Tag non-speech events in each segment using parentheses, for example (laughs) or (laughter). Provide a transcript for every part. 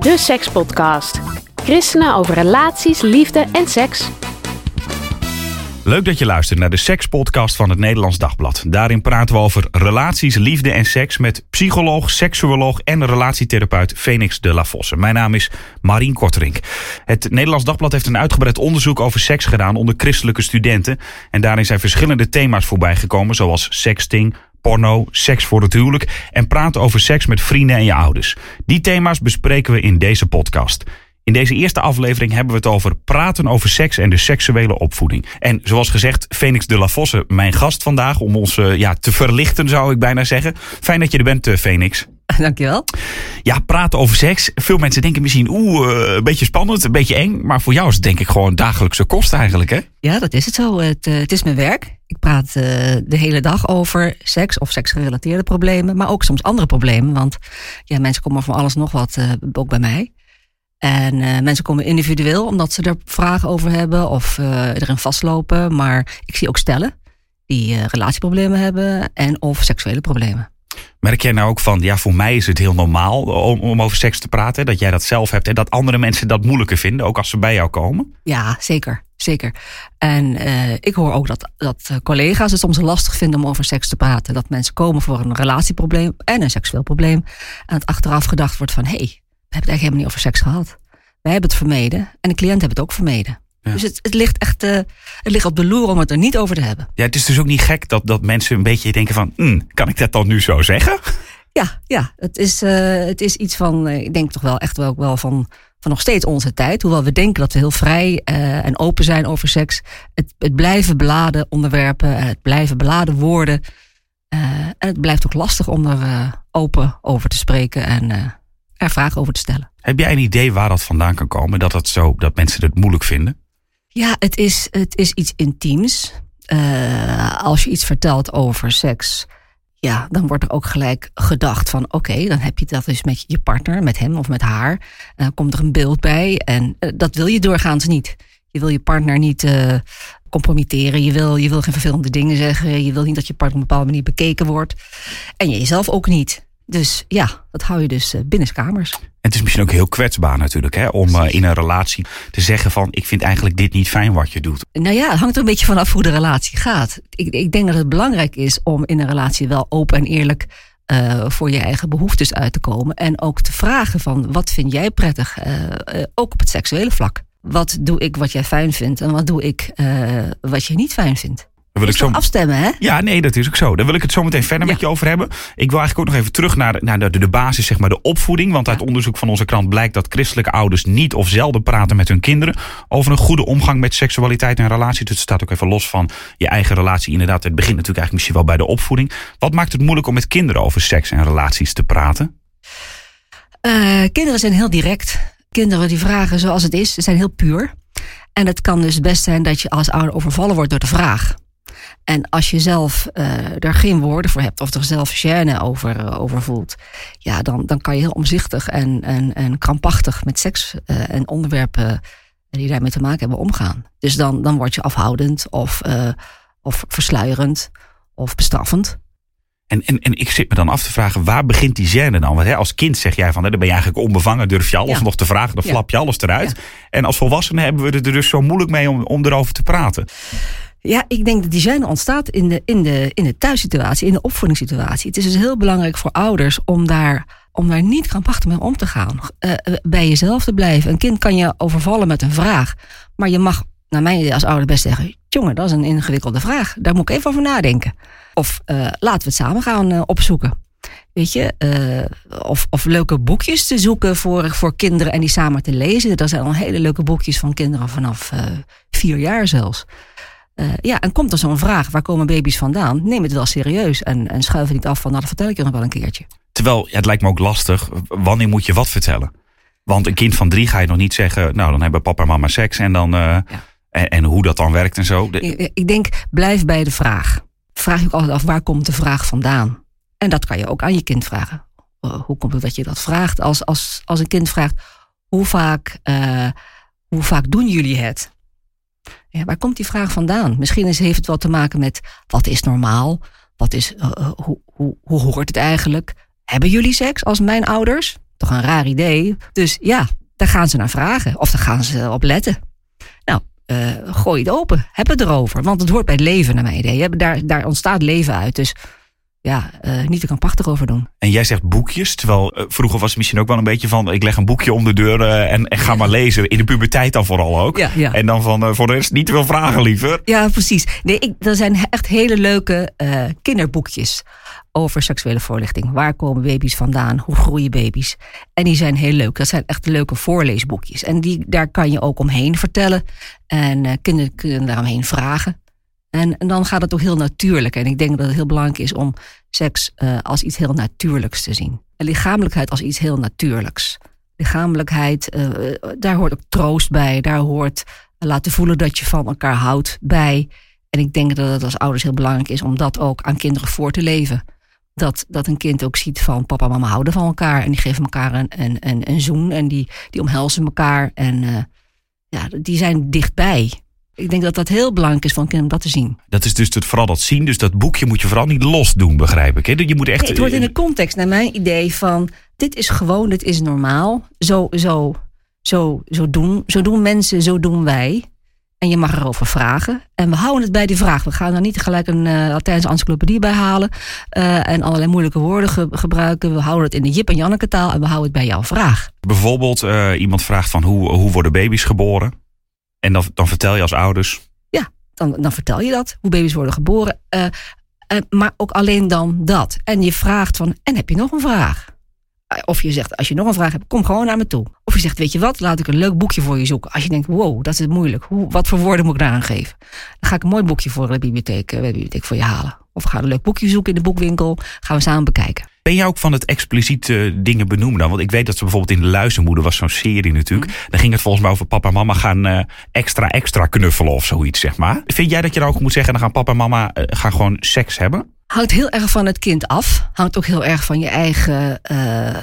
De Sekspodcast. Christenen over relaties, liefde en seks. Leuk dat je luistert naar de Sekspodcast van het Nederlands Dagblad. Daarin praten we over relaties, liefde en seks met psycholoog, seksuoloog en relatietherapeut Phoenix de la Fosse. Mijn naam is Marien Korterink. Het Nederlands Dagblad heeft een uitgebreid onderzoek over seks gedaan onder christelijke studenten. En daarin zijn verschillende thema's voorbij gekomen, zoals sexting, porno, seks voor het huwelijk en praten over seks met vrienden en je ouders. Die thema's bespreken we in deze podcast. In deze eerste aflevering hebben we het over praten over seks en de seksuele opvoeding. En zoals gezegd, Phoenix de la Fosse, mijn gast vandaag, om ons uh, ja, te verlichten zou ik bijna zeggen. Fijn dat je er bent, Phoenix. (laughs) Dankjewel. Ja, praten over seks. Veel mensen denken misschien, oeh, uh, een beetje spannend, een beetje eng. Maar voor jou is het denk ik gewoon dagelijkse kost eigenlijk, hè? Ja, dat is het zo. Het, het is mijn werk. Ik praat uh, de hele dag over seks of seksgerelateerde problemen, maar ook soms andere problemen. Want ja, mensen komen van alles nog wat, uh, ook bij mij. En uh, mensen komen individueel omdat ze er vragen over hebben of erin vastlopen. Maar ik zie ook stellen die relatieproblemen hebben en of seksuele problemen. Merk jij nou ook van, ja, voor mij is het heel normaal om, om over seks te praten, dat jij dat zelf hebt en dat andere mensen dat moeilijker vinden, ook als ze bij jou komen? Ja, zeker. Zeker. En uh, ik hoor ook dat, dat collega's het soms lastig vinden om over seks te praten. Dat mensen komen voor een relatieprobleem en een seksueel probleem. En het achteraf gedacht wordt van, hé, hey, we hebben het eigenlijk helemaal niet over seks gehad. Wij hebben het vermeden en de cliënt heeft het ook vermeden. Ja. Dus het, het, ligt echt uh, het ligt op de loer om het er niet over te hebben. Ja, het is dus ook niet gek dat, dat mensen een beetje denken van... Mm, kan ik dat dan nu zo zeggen? Ja, ja het, is, uh, het is iets van, uh, ik denk toch wel echt wel, wel van, van nog steeds onze tijd. Hoewel we denken dat we heel vrij en open zijn over seks. Het, het blijven beladen onderwerpen, het blijven beladen woorden. en het blijft ook lastig om er open over te spreken en er vragen over te stellen. Heb jij een idee waar dat vandaan kan komen? Dat, dat, zo, dat mensen het moeilijk vinden? Ja, het is, het is iets intiems. Uh, als je iets vertelt over seks, ja, dan wordt er ook gelijk gedacht van... oké, dan heb je dat dus met je partner, met hem of met haar. Uh, komt er een beeld bij en uh, dat wil je doorgaans niet. Je wil je partner niet uh, compromitteren. Je wil, je wil geen vervelende dingen zeggen. Je wil niet dat je partner op een bepaalde manier bekeken wordt. En jezelf ook niet. Dus ja, dat hou je dus binnenskamers. En het is misschien ook heel kwetsbaar natuurlijk, hè, om uh, in een relatie te zeggen van ik vind eigenlijk dit niet fijn wat je doet. Nou ja, het hangt er een beetje vanaf hoe de relatie gaat. Ik, ik denk dat het belangrijk is om in een relatie wel open en eerlijk uh, voor je eigen behoeftes uit te komen. En ook te vragen van wat vind jij prettig, uh, ook op het seksuele vlak. Wat doe ik wat jij fijn vindt en wat doe ik wat je niet fijn vindt. Wil ik zo... afstemmen, hè? Ja, nee, dat is ook zo. Daar wil ik het zo meteen verder ja. met je over hebben. Ik wil eigenlijk ook nog even terug naar, naar de, de basis, zeg maar, de opvoeding. Want uit onderzoek van onze krant blijkt dat christelijke ouders niet of zelden praten met hun kinderen over een goede omgang met seksualiteit en relatie. Dus het staat ook even los van je eigen relatie. Inderdaad, het begint natuurlijk eigenlijk misschien wel bij de opvoeding. Wat maakt het moeilijk om met kinderen over seks en relaties te praten? Uh, kinderen zijn heel direct. Kinderen die vragen zoals het is, zijn heel puur. En het kan dus best zijn dat je als ouder overvallen wordt door de vraag. En als je zelf uh, er geen woorden voor hebt of er zelf gêne over, uh, over voelt, ja, dan, dan kan je heel omzichtig en, en, en krampachtig met seks uh, en onderwerpen die daarmee te maken hebben omgaan. Dus dan, dan word je afhoudend of, of versluierend of bestraffend. En, en, en ik zit me dan af te vragen, waar begint die gêne dan? Want hè, als kind zeg jij van, hè, dan ben je eigenlijk onbevangen, durf je alles ja. nog te vragen, dan ja. flap je alles eruit. Ja. En als volwassenen hebben we er dus zo moeilijk mee om, om erover te praten. Ja, ik denk dat gêne ontstaat in de, in, de, in de thuissituatie, in de opvoedingssituatie. Het is dus heel belangrijk voor ouders om daar, om daar niet krampachtig mee om te gaan. Uh, bij jezelf te blijven. Een kind kan je overvallen met een vraag. Maar je mag, naar mijn idee als ouder, best zeggen: jongen, dat is een ingewikkelde vraag. Daar moet ik even over nadenken. Of uh, laten we het samen gaan opzoeken. Weet je, of, of leuke boekjes te zoeken voor, voor kinderen en die samen te lezen. Er zijn al hele leuke boekjes van kinderen vanaf vier jaar zelfs. Uh, ja, en komt er zo'n vraag, waar komen baby's vandaan? Neem het wel serieus en, en schuif het niet af van, nou, dat vertel ik je nog wel een keertje. Terwijl, ja, het lijkt me ook lastig. Wanneer moet je wat vertellen? Want een kind van drie ga je nog niet zeggen... nou, dan hebben papa en mama seks en dan... eh, en, en hoe dat dan werkt en zo. Ik- Ik denk, blijf bij de vraag. Vraag je ook altijd af, waar komt de vraag vandaan? En dat kan je ook aan je kind vragen. Eh, hoe komt het dat je dat vraagt? Als, als, als een kind vraagt, hoe vaak, eh, hoe vaak doen jullie het? Waar komt die vraag vandaan? Misschien is, heeft het wel te maken met, wat is normaal? Wat is, eh, eh, hoe, hoe, hoe hoort het eigenlijk? Hebben jullie seks als mijn ouders? Toch een raar idee. Dus ja, daar gaan ze naar vragen. Of daar gaan ze op letten. Nou, eh, gooi het open. Heb het erover. Want het hoort bij het leven, naar mijn idee. Daar, daar ontstaat leven uit. Dus ja, eh, niet te krampachtig over doen. En jij zegt boekjes, terwijl eh, vroeger was het misschien ook wel een beetje van... ik leg een boekje om de deur eh, en, en ga maar lezen. In de puberteit dan vooral ook. Ja, ja. En dan van, voor de rest niet te veel vragen liever. Ja, precies. Nee, ik, er zijn echt hele leuke kinderboekjes over seksuele voorlichting. Waar komen baby's vandaan? Hoe groeien baby's? En die zijn heel leuk. Dat zijn echt leuke voorleesboekjes. En die, daar kan je ook omheen vertellen. En kinderen kunnen daaromheen vragen. En, dan gaat het ook heel natuurlijk. En ik denk dat het heel belangrijk is om seks eh, als iets heel natuurlijks te zien. En lichamelijkheid als iets heel natuurlijks. Lichamelijkheid, eh, daar hoort ook troost bij. Daar hoort laten voelen dat je van elkaar houdt bij. En ik denk dat het als ouders heel belangrijk is om dat ook aan kinderen voor te leven. Dat, dat een kind ook ziet van papa en mama houden van elkaar. En die geven elkaar een, een, een, een zoen en die, die omhelzen elkaar. En eh, ja, die zijn dichtbij. Ik denk dat dat heel belangrijk is kind om dat te zien. Dat is dus het, vooral dat zien. Dus dat boekje moet je vooral niet los doen, begrijp ik. Hè? Je moet echt... Nee, het hoort in de context naar mijn idee van... dit is gewoon, dit is normaal. Zo, zo, zo, zo, doen, zo doen mensen, zo doen wij. En je mag erover vragen. En we houden het bij die vraag. We gaan er niet gelijk een eh, Latijnse encyclopedie bij halen. eh, en allerlei moeilijke woorden ge- gebruiken. We houden het in de Jip en Janneke taal. En we houden het bij jouw vraag. Bijvoorbeeld eh, iemand vraagt van hoe, hoe worden baby's geboren? En dan, dan vertel je als ouders... Dan, dan vertel je dat. Hoe baby's worden geboren. eh, eh, maar ook alleen dan dat. En je vraagt van, en heb je nog een vraag? Eh, Of je zegt, als je nog een vraag hebt, kom gewoon naar me toe. Of je zegt, weet je wat, laat ik een leuk boekje voor je zoeken. Als je denkt, wow, dat is moeilijk. Hoe, wat voor woorden moet ik daar aan geven? Dan ga ik een mooi boekje voor de bibliotheek, de bibliotheek voor je halen. Of gaan een leuk boekje zoeken in de boekwinkel. Gaan we samen bekijken. Ben jij ook van het expliciet eh, dingen benoemen dan? Want ik weet dat ze bijvoorbeeld in de Luizenmoeder was zo'n serie natuurlijk. Mhm. Dan ging het volgens mij over papa en mama gaan eh, extra extra knuffelen of zoiets, zeg maar. Vind jij dat je dan ook moet zeggen, dan gaan papa en mama eh, gaan gewoon seks hebben? Hangt heel erg van het kind af. Hangt ook heel erg van je eigen, eh,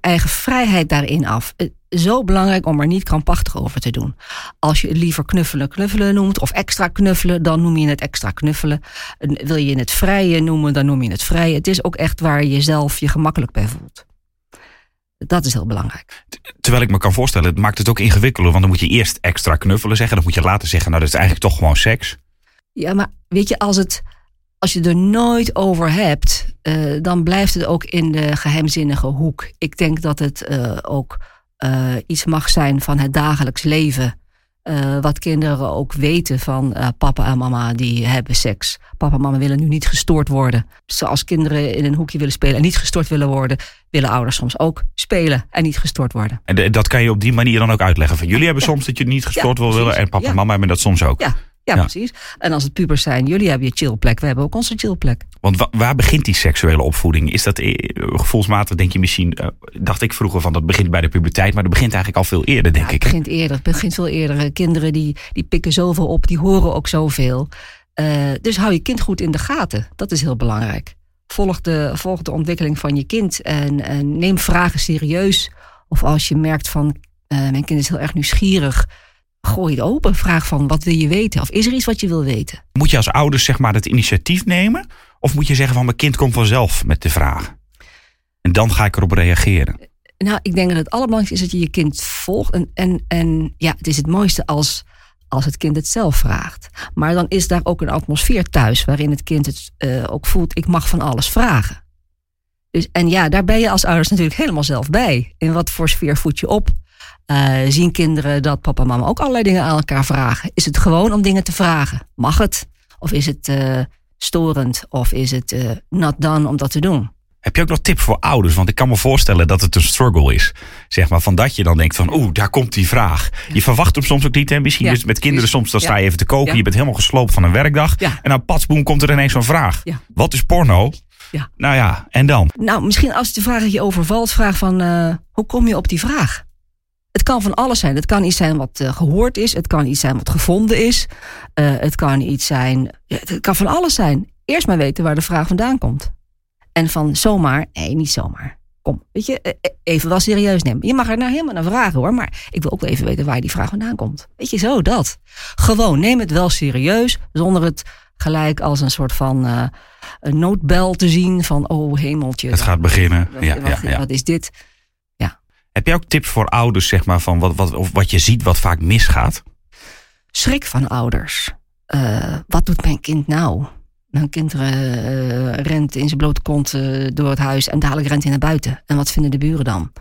eigen vrijheid daarin af. Eh, Zo belangrijk om er niet krampachtig over te doen. Als je het liever knuffelen knuffelen noemt of extra knuffelen, dan noem je het extra knuffelen. En Wil je het vrije noemen, dan noem je het vrije. Het is ook echt waar je zelf je gemakkelijk bij voelt. Dat is heel belangrijk. Terwijl ik me kan voorstellen, het maakt het ook ingewikkelder. Want dan moet je eerst extra knuffelen zeggen. Dan moet je later zeggen, nou dat is eigenlijk toch gewoon seks. Ja, maar weet je, als, het, als je er nooit over hebt, eh, dan blijft het ook in de geheimzinnige hoek. Ik denk dat het eh, ook eh, iets mag zijn van het dagelijks leven. Wat kinderen ook weten van papa en mama die hebben seks. Papa en mama willen nu niet gestoord worden. Zoals kinderen in een hoekje willen spelen en niet gestoord willen worden, willen ouders soms ook spelen en niet gestoord worden. En de- dat kan je op die manier dan ook uitleggen. Van jullie hebben soms dat je niet gestoord wil willen. En papa en Ja. mama hebben dat soms ook. Ja, ja, Ja. precies. En als het pubers zijn, jullie hebben je chillplek, we hebben ook onze chillplek. Want wa- waar begint die seksuele opvoeding? Is dat eh, gevoelsmatig, denk je misschien, eh, dacht ik vroeger van dat begint bij de puberteit, maar dat begint eigenlijk al veel eerder, denk Ja, ik. het begint eerder. Het begint veel eerder. Kinderen die, die pikken zoveel op, die horen ook zoveel. Eh, dus hou je kind goed in de gaten. Dat is heel belangrijk. Volg de, volg de ontwikkeling van je kind en, en neem vragen serieus. Of als je merkt van eh, mijn kind is heel erg nieuwsgierig, gooi het open. Vraag van wat wil je weten? Of is er iets wat je wil weten? Moet je als ouders zeg maar het initiatief nemen? Of moet je zeggen van mijn kind komt vanzelf met de vraag? En dan ga ik erop reageren. Nou, ik denk dat het allerbelangrijkste is dat je je kind volgt. En, en, en ja, het is het mooiste als, als het kind het zelf vraagt. Maar dan is daar ook een atmosfeer thuis waarin het kind het eh, ook voelt, ik mag van alles vragen. Dus, en ja, daar ben je als ouders natuurlijk helemaal zelf bij. In wat voor sfeer voed je op? Eh, zien kinderen dat papa en mama ook allerlei dingen aan elkaar vragen? Is het gewoon om dingen te vragen? Mag het? Of is het eh, storend? Of is het eh not done om dat te doen? Heb je ook nog tips voor ouders? Want ik kan me voorstellen dat het een struggle is. Zeg maar, van dat je dan denkt van, oeh, daar komt die vraag. Je verwacht hem soms ook niet. Hè? Misschien Ja, dus met kinderen soms, dan sta je even te koken. Ja. Je bent helemaal gesloopt van een werkdag. En dan patsboom komt er ineens zo'n vraag. Wat is porno? Ja. Nou ja, en dan? Nou, misschien als de vraag je overvalt, vraag van uh, hoe kom je op die vraag? Het kan van alles zijn. Het kan iets zijn wat uh, gehoord is. Het kan iets zijn wat gevonden is. Uh, het kan iets zijn. Het kan van alles zijn. Eerst maar weten waar de vraag vandaan komt. En van zomaar, nee, niet zomaar. Kom, weet je, even wel serieus nemen. Je mag er nou helemaal naar vragen hoor, maar ik wil ook wel even weten waar die vraag vandaan komt. Weet je, zo dat. Gewoon, neem het wel serieus, zonder het gelijk als een soort van uh, een noodbel te zien van, oh hemeltje. Het gaat beginnen. Wat, ja, wat, ja, ja. wat is dit? Heb jij ook tips voor ouders, zeg maar, van wat, wat, of wat je ziet wat vaak misgaat? Schrik van ouders. Uh, wat doet mijn kind nou? Mijn kind uh, rent in zijn blote kont uh, door het huis en dadelijk rent hij naar buiten. En wat vinden de buren dan?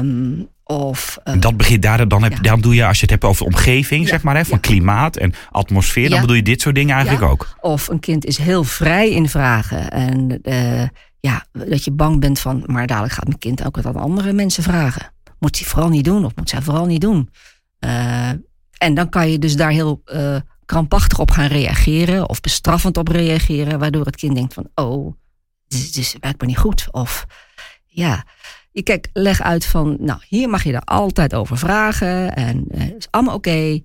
Um, of, dat begint daar, dan, heb, ja. dan doe je, als je het hebt over de omgeving, ja. zeg maar, hè, van ja. klimaat en atmosfeer, dan bedoel je dit soort dingen eigenlijk ook. Of een kind is heel vrij in vragen. En ja, dat je bang bent van, maar dadelijk gaat mijn kind ook wat aan andere mensen vragen. Moet hij vooral niet doen of moet zij vooral niet doen? Uh, en dan kan je dus daar heel uh, krampachtig op gaan reageren of bestraffend op reageren, waardoor het kind denkt van, oh, dit is blijkbaar niet goed. Of ja, je kijk, leg uit van, nou, hier mag je er altijd over vragen en uh, is allemaal oké. Okay,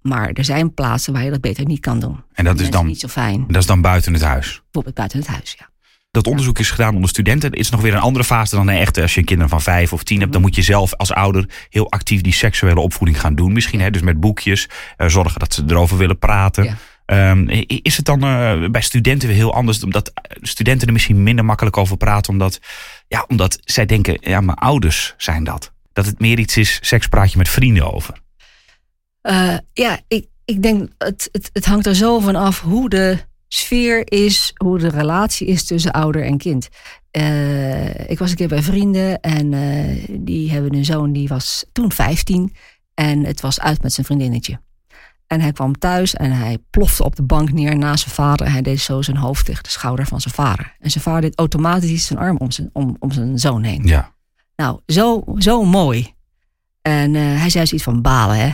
maar er zijn plaatsen waar je dat beter niet kan doen. En dat is dan niet zo fijn. Dat is dan buiten het huis. Bijvoorbeeld buiten het huis, ja dat onderzoek is gedaan onder studenten. Het is nog weer een andere fase dan echt als je kinderen van vijf of tien hebt. Dan moet je zelf als ouder heel actief die seksuele opvoeding gaan doen. Misschien hè, dus met boekjes. Uh, zorgen dat ze erover willen praten. Ja. Um, is het dan uh, bij studenten weer heel anders? Omdat studenten er misschien minder makkelijk over praten. Omdat, ja, omdat zij denken, ja, mijn ouders zijn dat. Dat het meer iets is, seks praat je met vrienden over. Uh, ja, ik, ik denk, het, het, het hangt er zo van af hoe de sfeer is, hoe de relatie is tussen ouder en kind. Uh, ik was een keer bij vrienden en uh, die hebben een zoon die was toen 15 en het was uit met zijn vriendinnetje. En hij kwam thuis en hij plofte op de bank neer naast zijn vader. Hij deed zo zijn hoofd tegen de schouder van zijn vader. En zijn vader deed automatisch zijn arm om zijn, om, om zijn zoon heen. Ja. Nou, zo, zo mooi. En uh, hij zei zoiets van balen, hè.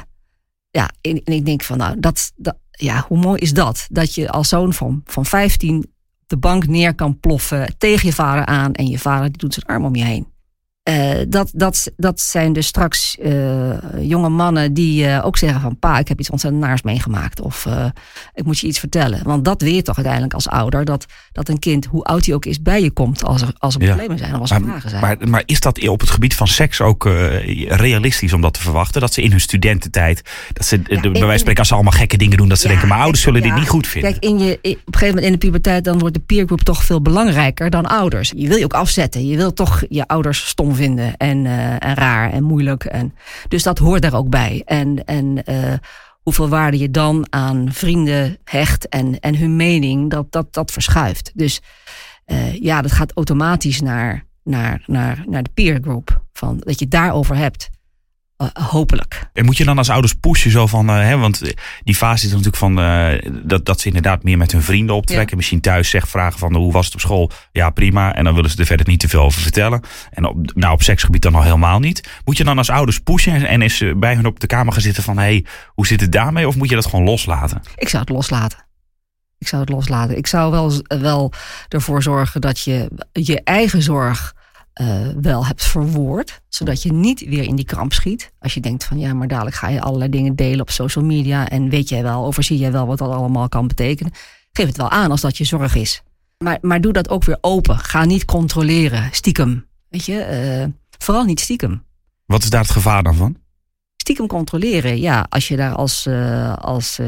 Ja, en, ik denk van, nou, dat, dat, ja, hoe mooi is dat? Dat je als zoon van, van 15 op de bank neer kan ploffen tegen je vader aan en je vader die doet zijn arm om je heen. Uh, dat, dat, dat zijn dus straks uh, jonge mannen die uh, ook zeggen van pa, ik heb iets ontzettend naars meegemaakt. Of ik moet je iets vertellen. Want dat weet je toch uiteindelijk als ouder. Dat, dat een kind, hoe oud hij ook is, bij je komt als er, als er Ja. problemen zijn of als er Maar, vragen zijn. maar, maar is dat op het gebied van seks ook eh, realistisch om dat te verwachten? Dat ze in hun studententijd, dat ze, eh, de, bij wijze van spreken, als ze allemaal gekke dingen doen, dat ze Ja, denken, mijn ouders zullen dit niet goed vinden. Kijk, in je, op een gegeven moment in de puberteit, dan wordt de peergroup toch veel belangrijker dan ouders. Je wil je ook afzetten. Je wil toch je ouders stom vinden en, eh, en raar en moeilijk. En, dus dat hoort daar ook bij. En, en eh, hoeveel waarde je dan aan vrienden hecht en, en hun mening, dat, dat, dat verschuift. Dus eh, ja, dat gaat automatisch naar, naar, naar, naar de peergroup. Van, dat je het daarover hebt. Eh, hopelijk. En moet je dan als ouders pushen zo van, eh, hè, want eh, die fase is natuurlijk van dat, dat ze inderdaad meer met hun vrienden optrekken. Misschien thuis zegt vragen van hoe was het op school? Ja, prima. En dan willen ze er verder niet te veel over vertellen. En op, nou, op seksgebied dan al helemaal niet. Moet je dan als ouders pushen en, eens eh, bij hun op de kamer gaan zitten van, hé, hey, hoe zit het daarmee? Of moet je dat gewoon loslaten? Ik zou het loslaten. Ik zou het loslaten. Ik zou wel, wel ervoor zorgen dat je je eigen zorg eh, wel hebt verwoord. Zodat je niet weer in die kramp schiet. Als je denkt van ja, maar dadelijk ga je allerlei dingen delen op social media. En weet jij wel, overzie jij wel wat dat allemaal kan betekenen. Geef het wel aan als dat je zorg is. Maar, maar doe dat ook weer open. Ga niet controleren, stiekem. Weet je, eh, vooral niet stiekem. Wat is daar het gevaar dan van? Stiekem controleren, ja. Als je daar als, eh, als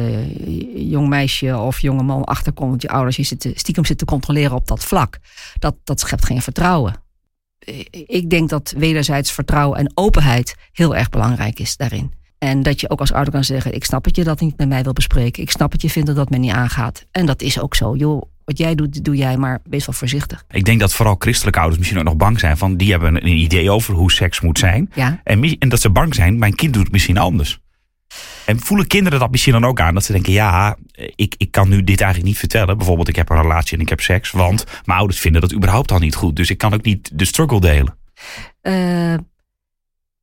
jong meisje of jonge man achter komt, dat je ouders je zitten, stiekem zitten controleren op dat vlak, dat, dat schept geen vertrouwen. Ik denk dat wederzijds vertrouwen en openheid heel erg belangrijk is daarin. En dat je ook als ouder kan zeggen: Ik snap het je dat niet met mij wil bespreken. Ik snap het je vindt dat dat me niet aangaat. En dat is ook zo. Joh, wat jij doet, doe jij, maar wees wel voorzichtig. Ik denk dat vooral christelijke ouders misschien ook nog bang zijn van, die hebben een idee over hoe seks moet zijn. Ja, En, en dat ze bang zijn, mijn kind doet het misschien anders. En voelen kinderen dat misschien dan ook aan? Dat ze denken, ja, ik, ik kan nu dit eigenlijk niet vertellen. Bijvoorbeeld, ik heb een relatie en ik heb seks. Want mijn ouders vinden dat überhaupt al niet goed. Dus ik kan ook niet de struggle delen. Eh,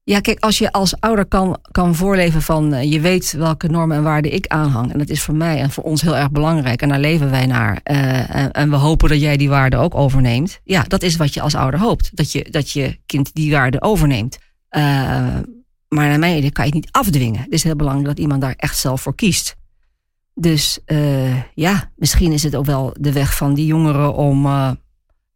Ja, kijk, als je als ouder kan, kan voorleven van uh, je weet welke normen en waarden ik aanhang. En dat is voor mij en voor ons heel erg belangrijk. En daar leven wij naar. En, en, we hopen dat jij die waarden ook overneemt. Ja, dat is wat je als ouder hoopt. Dat je, dat je kind die waarden overneemt. Maar naar mijn idee kan je het niet afdwingen. Het is heel belangrijk dat iemand daar echt zelf voor kiest. Dus ja, misschien is het ook wel de weg van die jongeren om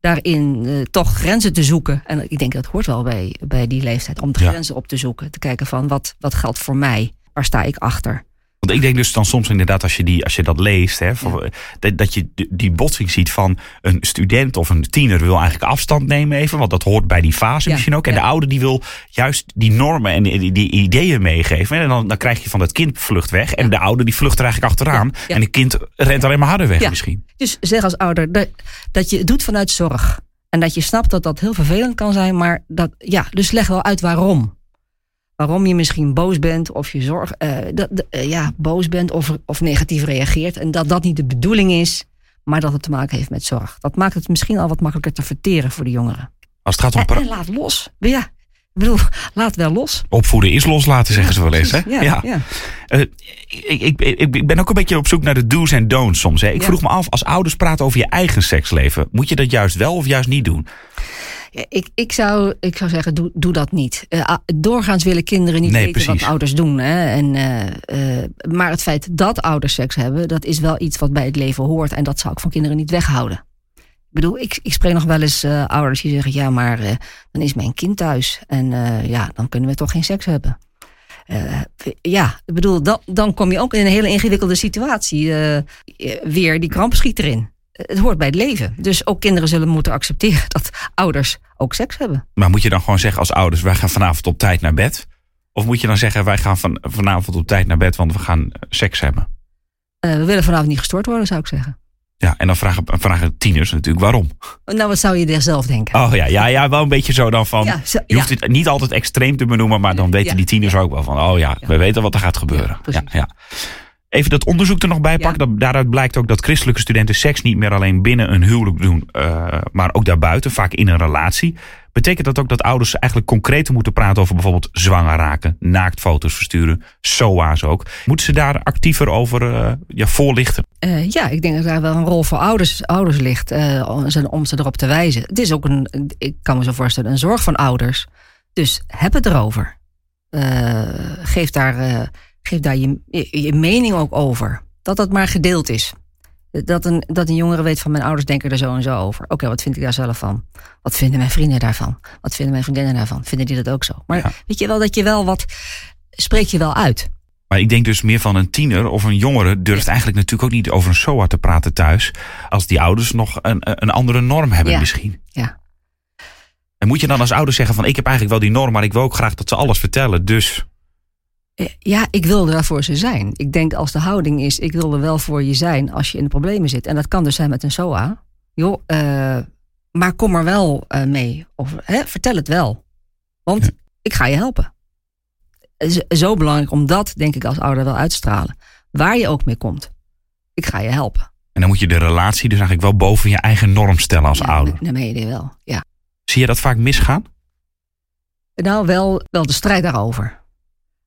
daarin uh, toch grenzen te zoeken. En ik denk dat hoort wel bij, bij die leeftijd. Om de ja. grenzen op te zoeken. Te kijken van wat, wat geldt voor mij? Waar sta ik achter? Want ik denk dus dan soms inderdaad, als je, die, als je dat leest, hè, van, dat, dat je die botsing ziet van een student of een tiener wil eigenlijk afstand nemen even. Want dat hoort bij die fase misschien ook. En de oude die wil juist die normen en die, die ideeën meegeven. En dan, dan krijg je van dat kind vlucht weg. En de oude die vlucht er eigenlijk achteraan. En het kind rent alleen maar harder weg misschien. Dus zeg als ouder dat, dat je het doet vanuit zorg. En dat je snapt dat dat heel vervelend kan zijn. Maar dat, ja, dus leg wel uit waarom waarom je misschien boos bent of je zorg, uh, dat, uh, ja, boos bent of, of negatief reageert. En dat dat niet de bedoeling is, maar dat het te maken heeft met zorg. Dat maakt het misschien al wat makkelijker te verteren voor de jongeren. Als het gaat om en, en laat los. Ja, ik bedoel, (laughs) laat wel los. Opvoeden is loslaten, zeggen ze wel eens. Hè? Ja, ja. ja. Uh, ik, ik, ik, ben ook een beetje op zoek naar de do's en don'ts soms. Hè. Ik vroeg me af, als ouders praten over je eigen seksleven, moet je dat juist wel of juist niet doen? Ik, ik, zou, ik zou zeggen, doe, doe dat niet. Uh, doorgaans willen kinderen niet nee, weten precies. wat ouders doen. Hè? En, uh, uh, maar het feit dat ouders seks hebben, dat is wel iets wat bij het leven hoort. En dat zou ik van kinderen niet weghouden. Ik bedoel, ik, ik spreek nog wel eens ouders die zeggen: ja, maar dan is mijn kind thuis. En ja, dan kunnen we toch geen seks hebben. ja, ik bedoel, dan, dan kom je ook in een hele ingewikkelde situatie. weer die kramp schiet erin het hoort bij het leven. Dus ook kinderen zullen moeten accepteren (laughs) dat ouders ook seks hebben. Maar moet je dan gewoon zeggen als ouders, wij gaan vanavond op tijd naar bed? Of moet je dan zeggen, wij gaan van, vanavond op tijd naar bed, want we gaan seks hebben? Uh, we willen vanavond niet gestoord worden, zou ik zeggen. Ja, en dan vragen, vragen tieners natuurlijk waarom. Nou, wat zou je er zelf denken? Oh ja, ja, ja wel een beetje zo dan van. Ja, zo, je hoeft ja. het niet altijd extreem te benoemen, maar dan weten die tieners ook wel van. Oh ja, we weten wat er gaat gebeuren. Ja, ja, Even dat onderzoek er nog bij pakken. Ja. Daaruit blijkt ook dat christelijke studenten seks niet meer alleen binnen een huwelijk doen, uh, maar ook daarbuiten, vaak in een relatie. Betekent dat ook dat ouders eigenlijk concreter moeten praten over bijvoorbeeld zwanger raken, naaktfoto's versturen, SOA's ook? Moeten ze daar actiever over uh, ja, voorlichten? Uh, ja, ik denk dat daar wel een rol voor ouders, ouders ligt om ze erop te wijzen. Het is ook een, ik kan me zo voorstellen, een zorg van ouders. Dus heb het erover. geef daar geef daar je, je, mening ook over. Dat dat maar gedeeld is. Dat een, dat een jongere weet van mijn ouders denken er zo en zo over. Oké, okay, wat vind ik daar zelf van? Wat vinden mijn vrienden daarvan? Wat vinden mijn vriendinnen daarvan? Vinden die dat ook zo? Maar ja. weet je wel dat je wel wat. spreek je wel uit. Maar ik denk dus meer van een tiener of een jongere durft ja. eigenlijk natuurlijk ook niet over een SOA te praten thuis. Als die ouders nog een, een andere norm hebben ja. misschien. Ja. En moet je dan als ouders zeggen van ik heb eigenlijk wel die norm, maar ik wil ook graag dat ze alles vertellen. Dus ja, ik wil er voor ze zijn. Ik denk als de houding is, ik wil er wel voor je zijn als je in de problemen zit. En dat kan dus zijn met een SOA. Joh, uh, maar kom er wel uh, mee. Of hè, vertel het wel. Want ja. ik ga je helpen. Zo belangrijk om dat, denk ik, als ouder wel uit te stralen. Waar je ook mee komt. Ik ga je helpen. En dan moet je de relatie dus eigenlijk wel boven je eigen norm stellen als ja, ouder. Dan meen je wel, ja. Zie je dat vaak misgaan? Nou, wel, wel de strijd daarover.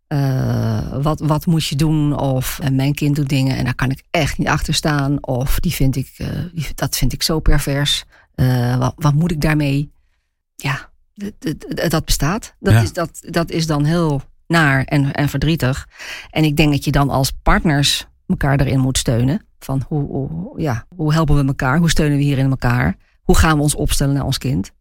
Uh, wat, wat moet je doen? Of uh, mijn kind doet dingen en daar kan ik echt niet achter staan. Of die vind ik, uh, die, dat vind ik zo pervers. Wat, wat, moet ik daarmee? Ja, dat bestaat. Dat, ja. is, dat, dat is dan heel naar en, en verdrietig. En ik denk dat je dan als partners elkaar erin moet steunen. Van hoe, hoe, ja, hoe helpen we elkaar? Hoe steunen we hierin elkaar? Hoe gaan we ons opstellen naar ons kind?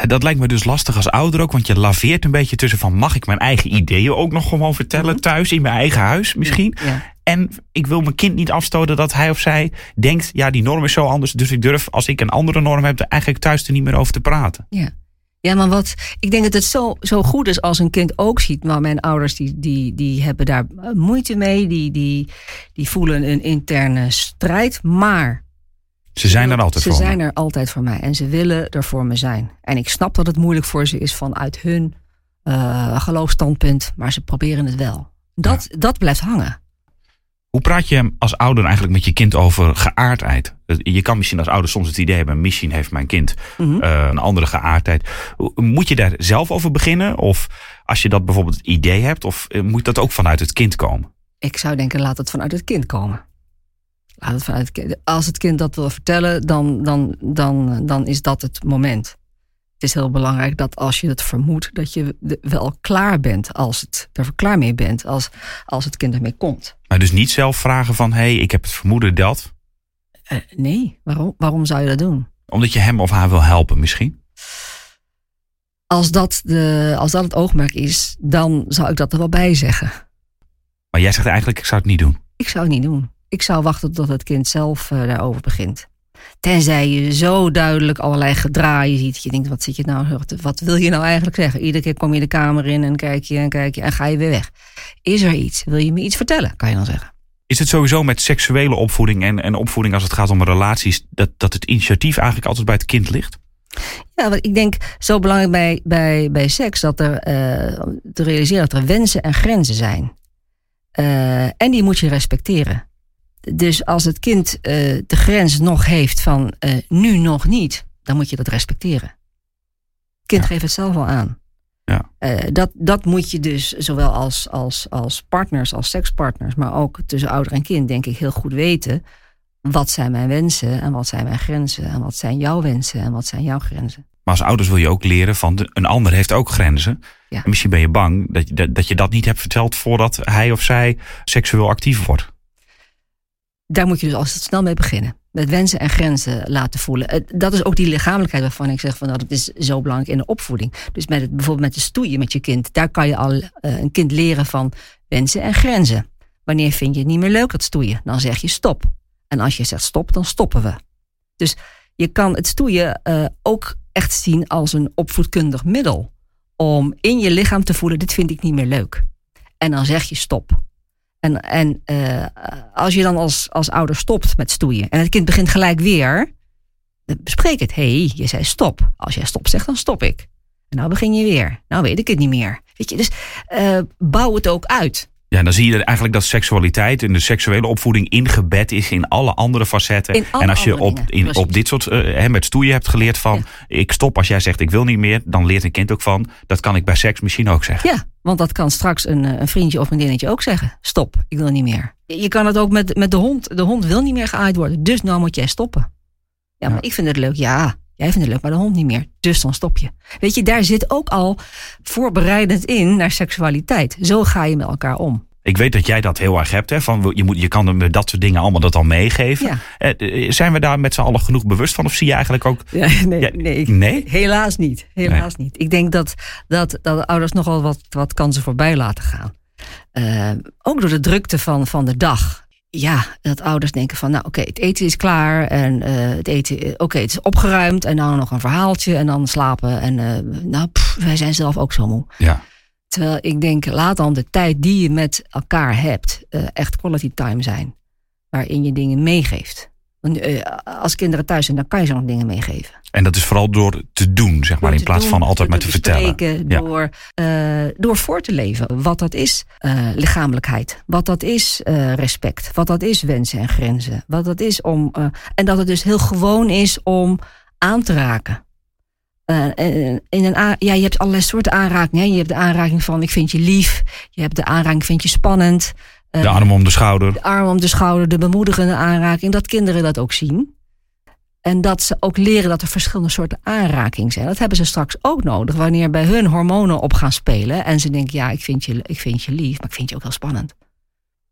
Ja, dat lijkt me dus lastig als ouder ook, want je laveert een beetje tussen van mag ik mijn eigen ideeën ook nog gewoon vertellen mm-hmm. thuis in mijn eigen huis misschien. Ja. En ik wil mijn kind niet afstoten dat hij of zij denkt, ja die norm is zo anders, dus ik durf als ik een andere norm heb, er eigenlijk thuis er niet meer over te praten. Ja. Ja, maar wat, ik denk dat het zo, zo goed is als een kind ook ziet. Maar mijn ouders die, die, die hebben daar moeite mee. Die, die, die voelen een interne strijd. Maar ze zijn er altijd ze voor Ze zijn me. er altijd voor mij en ze willen er voor me zijn. En ik snap dat het moeilijk voor ze is vanuit hun uh, geloofstandpunt, maar ze proberen het wel. Dat, ja. dat blijft hangen. Hoe praat je als ouder eigenlijk met je kind over geaardheid? Je kan misschien als ouder soms het idee hebben, misschien heeft mijn kind Mhm. eh, een andere geaardheid. Moet je daar zelf over beginnen? Of als je dat bijvoorbeeld het idee hebt, of eh, moet dat ook vanuit het kind komen? Ik zou denken, laat het vanuit het kind komen. Laat het vanuit het kind. Als het kind dat wil vertellen, dan, dan, dan, dan is dat het moment. Het is heel belangrijk dat als je het vermoedt, dat je wel klaar bent als het er klaar mee bent, als, als het kind ermee komt. Maar dus niet zelf vragen van, hé, hey, ik heb het vermoeden dat. Eh, nee, waarom, waarom zou je dat doen? Omdat je hem of haar wil helpen misschien. Als dat, de, als dat het oogmerk is, dan zou ik dat er wel bij zeggen. Maar jij zegt eigenlijk, ik zou het niet doen. Ik zou het niet doen. Ik zou wachten tot het kind zelf eh, daarover begint. Tenzij je zo duidelijk allerlei gedraaien ziet. Dat je denkt, wat, zit je nou, wat wil je nou eigenlijk zeggen? Iedere keer kom je de kamer in en kijk je en kijk je en ga je weer weg. Is er iets? Wil je me iets vertellen? Kan je dan zeggen. Is het sowieso met seksuele opvoeding en, en opvoeding als het gaat om relaties, dat, dat het initiatief eigenlijk altijd bij het kind ligt? Ja, want ik denk zo belangrijk bij, bij, bij seks dat er eh, te realiseren dat er wensen en grenzen zijn. Eh, en die moet je respecteren. Dus als het kind eh, de grens nog heeft van eh, nu nog niet, dan moet je dat respecteren. Het kind Ja. geeft het zelf al aan. Ja. Eh, dat, dat moet je dus zowel als, als, als partners, als sekspartners, maar ook tussen ouder en kind, denk ik heel goed weten. Wat zijn mijn wensen en wat zijn mijn grenzen? En wat zijn jouw wensen en wat zijn jouw grenzen? Maar als ouders wil je ook leren van de- een ander heeft ook grenzen. Ja. En misschien ben je bang dat, dat, dat je dat niet hebt verteld voordat hij of zij seksueel actief wordt. Daar moet je dus al snel mee beginnen. Met wensen en grenzen laten voelen. Dat is ook die lichamelijkheid waarvan ik zeg van nou, dat is zo belangrijk in de opvoeding. Dus het, bijvoorbeeld met de stoeien met je kind, daar kan je al eh, een kind leren van wensen en grenzen. Wanneer vind je het niet meer leuk dat stoeien? Dan zeg je stop. En als je zegt stop, dan stoppen we. Dus je kan het stoeien eh, ook echt zien als een opvoedkundig middel. Om in je lichaam te voelen, dit vind ik niet meer leuk. En dan zeg je stop. En, en eh, als je dan als, als ouder stopt met stoeien en het kind begint gelijk weer, dan bespreek het. Hé, hey, je zei stop. Als jij stop zegt, dan stop ik. En nou begin je weer. Nou weet ik het niet meer. Weet je, dus eh, bouw het ook uit. Ja, dan zie je eigenlijk dat seksualiteit en de seksuele opvoeding ingebed is in alle andere facetten. Alle en als je op, in, op dit soort, eh, hè, met stoeien hebt geleerd van ik stop als jij zegt ik wil niet meer, dan leert een kind ook van dat kan ik bij seks misschien ook zeggen. Ja, want dat kan straks een, eh, een vriendje of vriendinnetje ook zeggen. Stop, ik wil niet meer. Je kan het ook met, met de hond. De hond wil niet meer geaaid worden, dus nou moet jij stoppen. Ja, maar ik vind het leuk. Ja, jij vindt het leuk, maar de hond niet meer. Dus dan stop je. Weet je, daar zit ook al voorbereidend in naar seksualiteit. Zo ga je met elkaar om. Ik weet dat jij dat heel erg hebt. Hè, van, je, moet, je kan hem dat soort dingen allemaal dat al meegeven. Ja. Eh, eh, zijn we daar met z'n allen genoeg bewust van? Of zie je eigenlijk ook... Ja, (laughs) nee, Ja, nee. nee? Helaas niet. Helaas niet. Ik denk dat, dat, dat ouders nogal wat, wat kansen voorbij laten gaan. Eh, ook door de drukte van, van de dag. Ja, dat ouders denken van, nou oké, het eten is klaar. En eh, het eten, eh, oké, het is opgeruimd. En dan nog een verhaaltje en dan slapen. En eh, nou, pff, wij zijn zelf ook zo moe. Ja. Terwijl ik denk, laat dan de tijd die je met elkaar hebt, echt quality time zijn. Waarin je dingen meegeeft. Eh, als kinderen thuis zijn, dan kan je nog dingen meegeven. En dat is vooral door te doen, zeg maar, Door in plaats doen, van altijd maar te vertellen. Ja. Door, eh, door voor te leven. Wat dat is eh, lichamelijkheid. Wat dat is respect. Wat dat is wensen en grenzen. Wat dat is om. en dat het dus heel gewoon is om aan te raken. En in een a- ja, je hebt allerlei soorten aanrakingen. Je hebt de aanraking van ik vind je lief. Je hebt de aanraking vind je spannend. Eh, De arm om de schouder. de arm om de schouder, de bemoedigende aanraking, dat kinderen dat ook zien. En dat ze ook leren dat er verschillende soorten aanraking zijn. Dat hebben ze straks ook nodig wanneer bij hun hormonen op gaan spelen. En ze denken, ja, ik vind je, ik vind je lief, maar ik vind je ook heel spannend.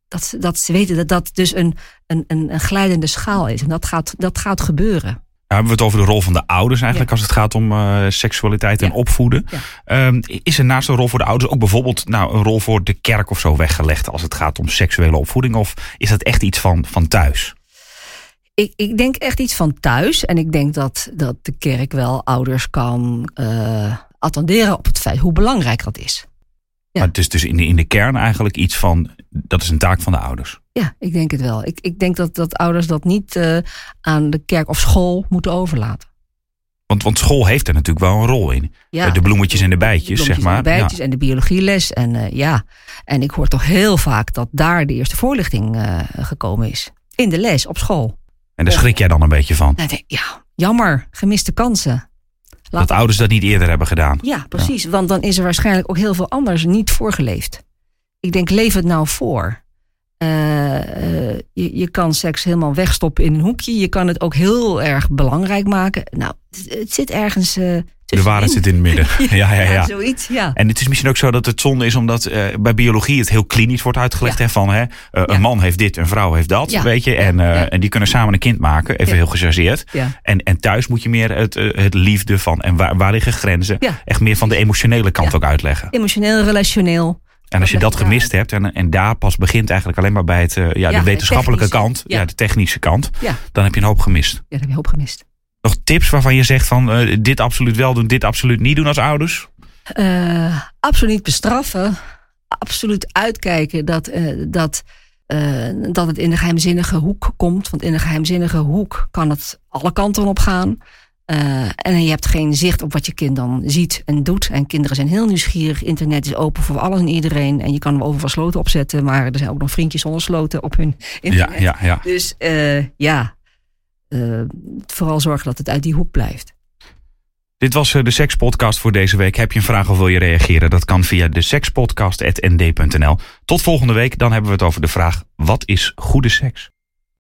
Dat, dat ze weten dat dat dus een, een, een, een glijdende schaal is. En dat gaat, dat gaat gebeuren. Hebben we het over de rol van de ouders eigenlijk Ja. als het gaat om eh, seksualiteit en opvoeden. Ja. Ehm, is er naast een rol voor de ouders ook bijvoorbeeld nou, een rol voor de kerk of zo weggelegd als het gaat om seksuele opvoeding? Of is dat echt iets van, van thuis? Ik, ik denk echt iets van thuis. En ik denk dat, dat de kerk wel ouders kan eh, attenderen op het feit hoe belangrijk dat is. Ja. Maar het is dus in de, in de kern eigenlijk iets van, dat is een taak van de ouders. Ja, ik denk het wel. Ik, ik denk dat, dat ouders dat niet eh, aan de kerk of school moeten overlaten. Want, want school heeft er natuurlijk wel een rol in. Ja, de bloemetjes en de bijtjes, de zeg maar. En de bijtjes en de biologieles. En uh, ja, en ik hoor toch heel vaak dat daar de eerste voorlichting uh, gekomen is. In de les, op school. En daar schrik jij dan een beetje van? Ja, jammer. Gemiste kansen. Laat... Dat ouders dat niet eerder hebben gedaan. Ja, precies. Ja. Want dan is er waarschijnlijk ook heel veel anders niet voorgeleefd. Ik denk, leef het nou voor. Uh, uh, je, je kan seks helemaal wegstoppen in een hoekje. Je kan het ook heel erg belangrijk maken. Nou, het, het zit ergens. Uh, de waarheid zit in het midden. (laughs) ja, ja, ja, ja. Zoiets, ja. En het is misschien ook zo dat het zonde is omdat bij biologie het heel klinisch wordt uitgelegd. Hè, van hè, een man heeft dit, een vrouw heeft dat. Weet je, en, en die kunnen samen een kind maken. Even heel gechargeerd. En, en thuis moet je meer het, het liefde van en waar, waar liggen grenzen. Echt meer van de emotionele kant ook uitleggen. Emotioneel, relationeel. En als je dat gemist hebt en, en daar pas begint eigenlijk alleen maar bij het, ja, de wetenschappelijke kant, ja. de technische kant, dan heb je een hoop gemist. Ja, dan heb je een hoop gemist. Nog tips waarvan je zegt van uh, dit absoluut wel doen, dit absoluut niet doen als ouders? Uh, absoluut niet bestraffen. Absoluut uitkijken dat, dat, dat het in de geheimzinnige hoek komt. Want in de geheimzinnige hoek kan het alle kanten op gaan. En je hebt geen zicht op wat je kind dan ziet en doet. En kinderen zijn heel nieuwsgierig. Internet is open voor alles en iedereen. En je kan hem overal sloten opzetten. Maar er zijn ook nog vriendjes zonder sloten op hun internet. Ja, ja, ja. Dus ja, vooral zorgen dat het uit die hoek blijft. Dit was de Sekspodcast voor deze week. Heb je een vraag of wil je reageren? Dat kan via de sekspodcast.nd.nl. Tot volgende week. Dan hebben we het over de vraag: wat is goede seks?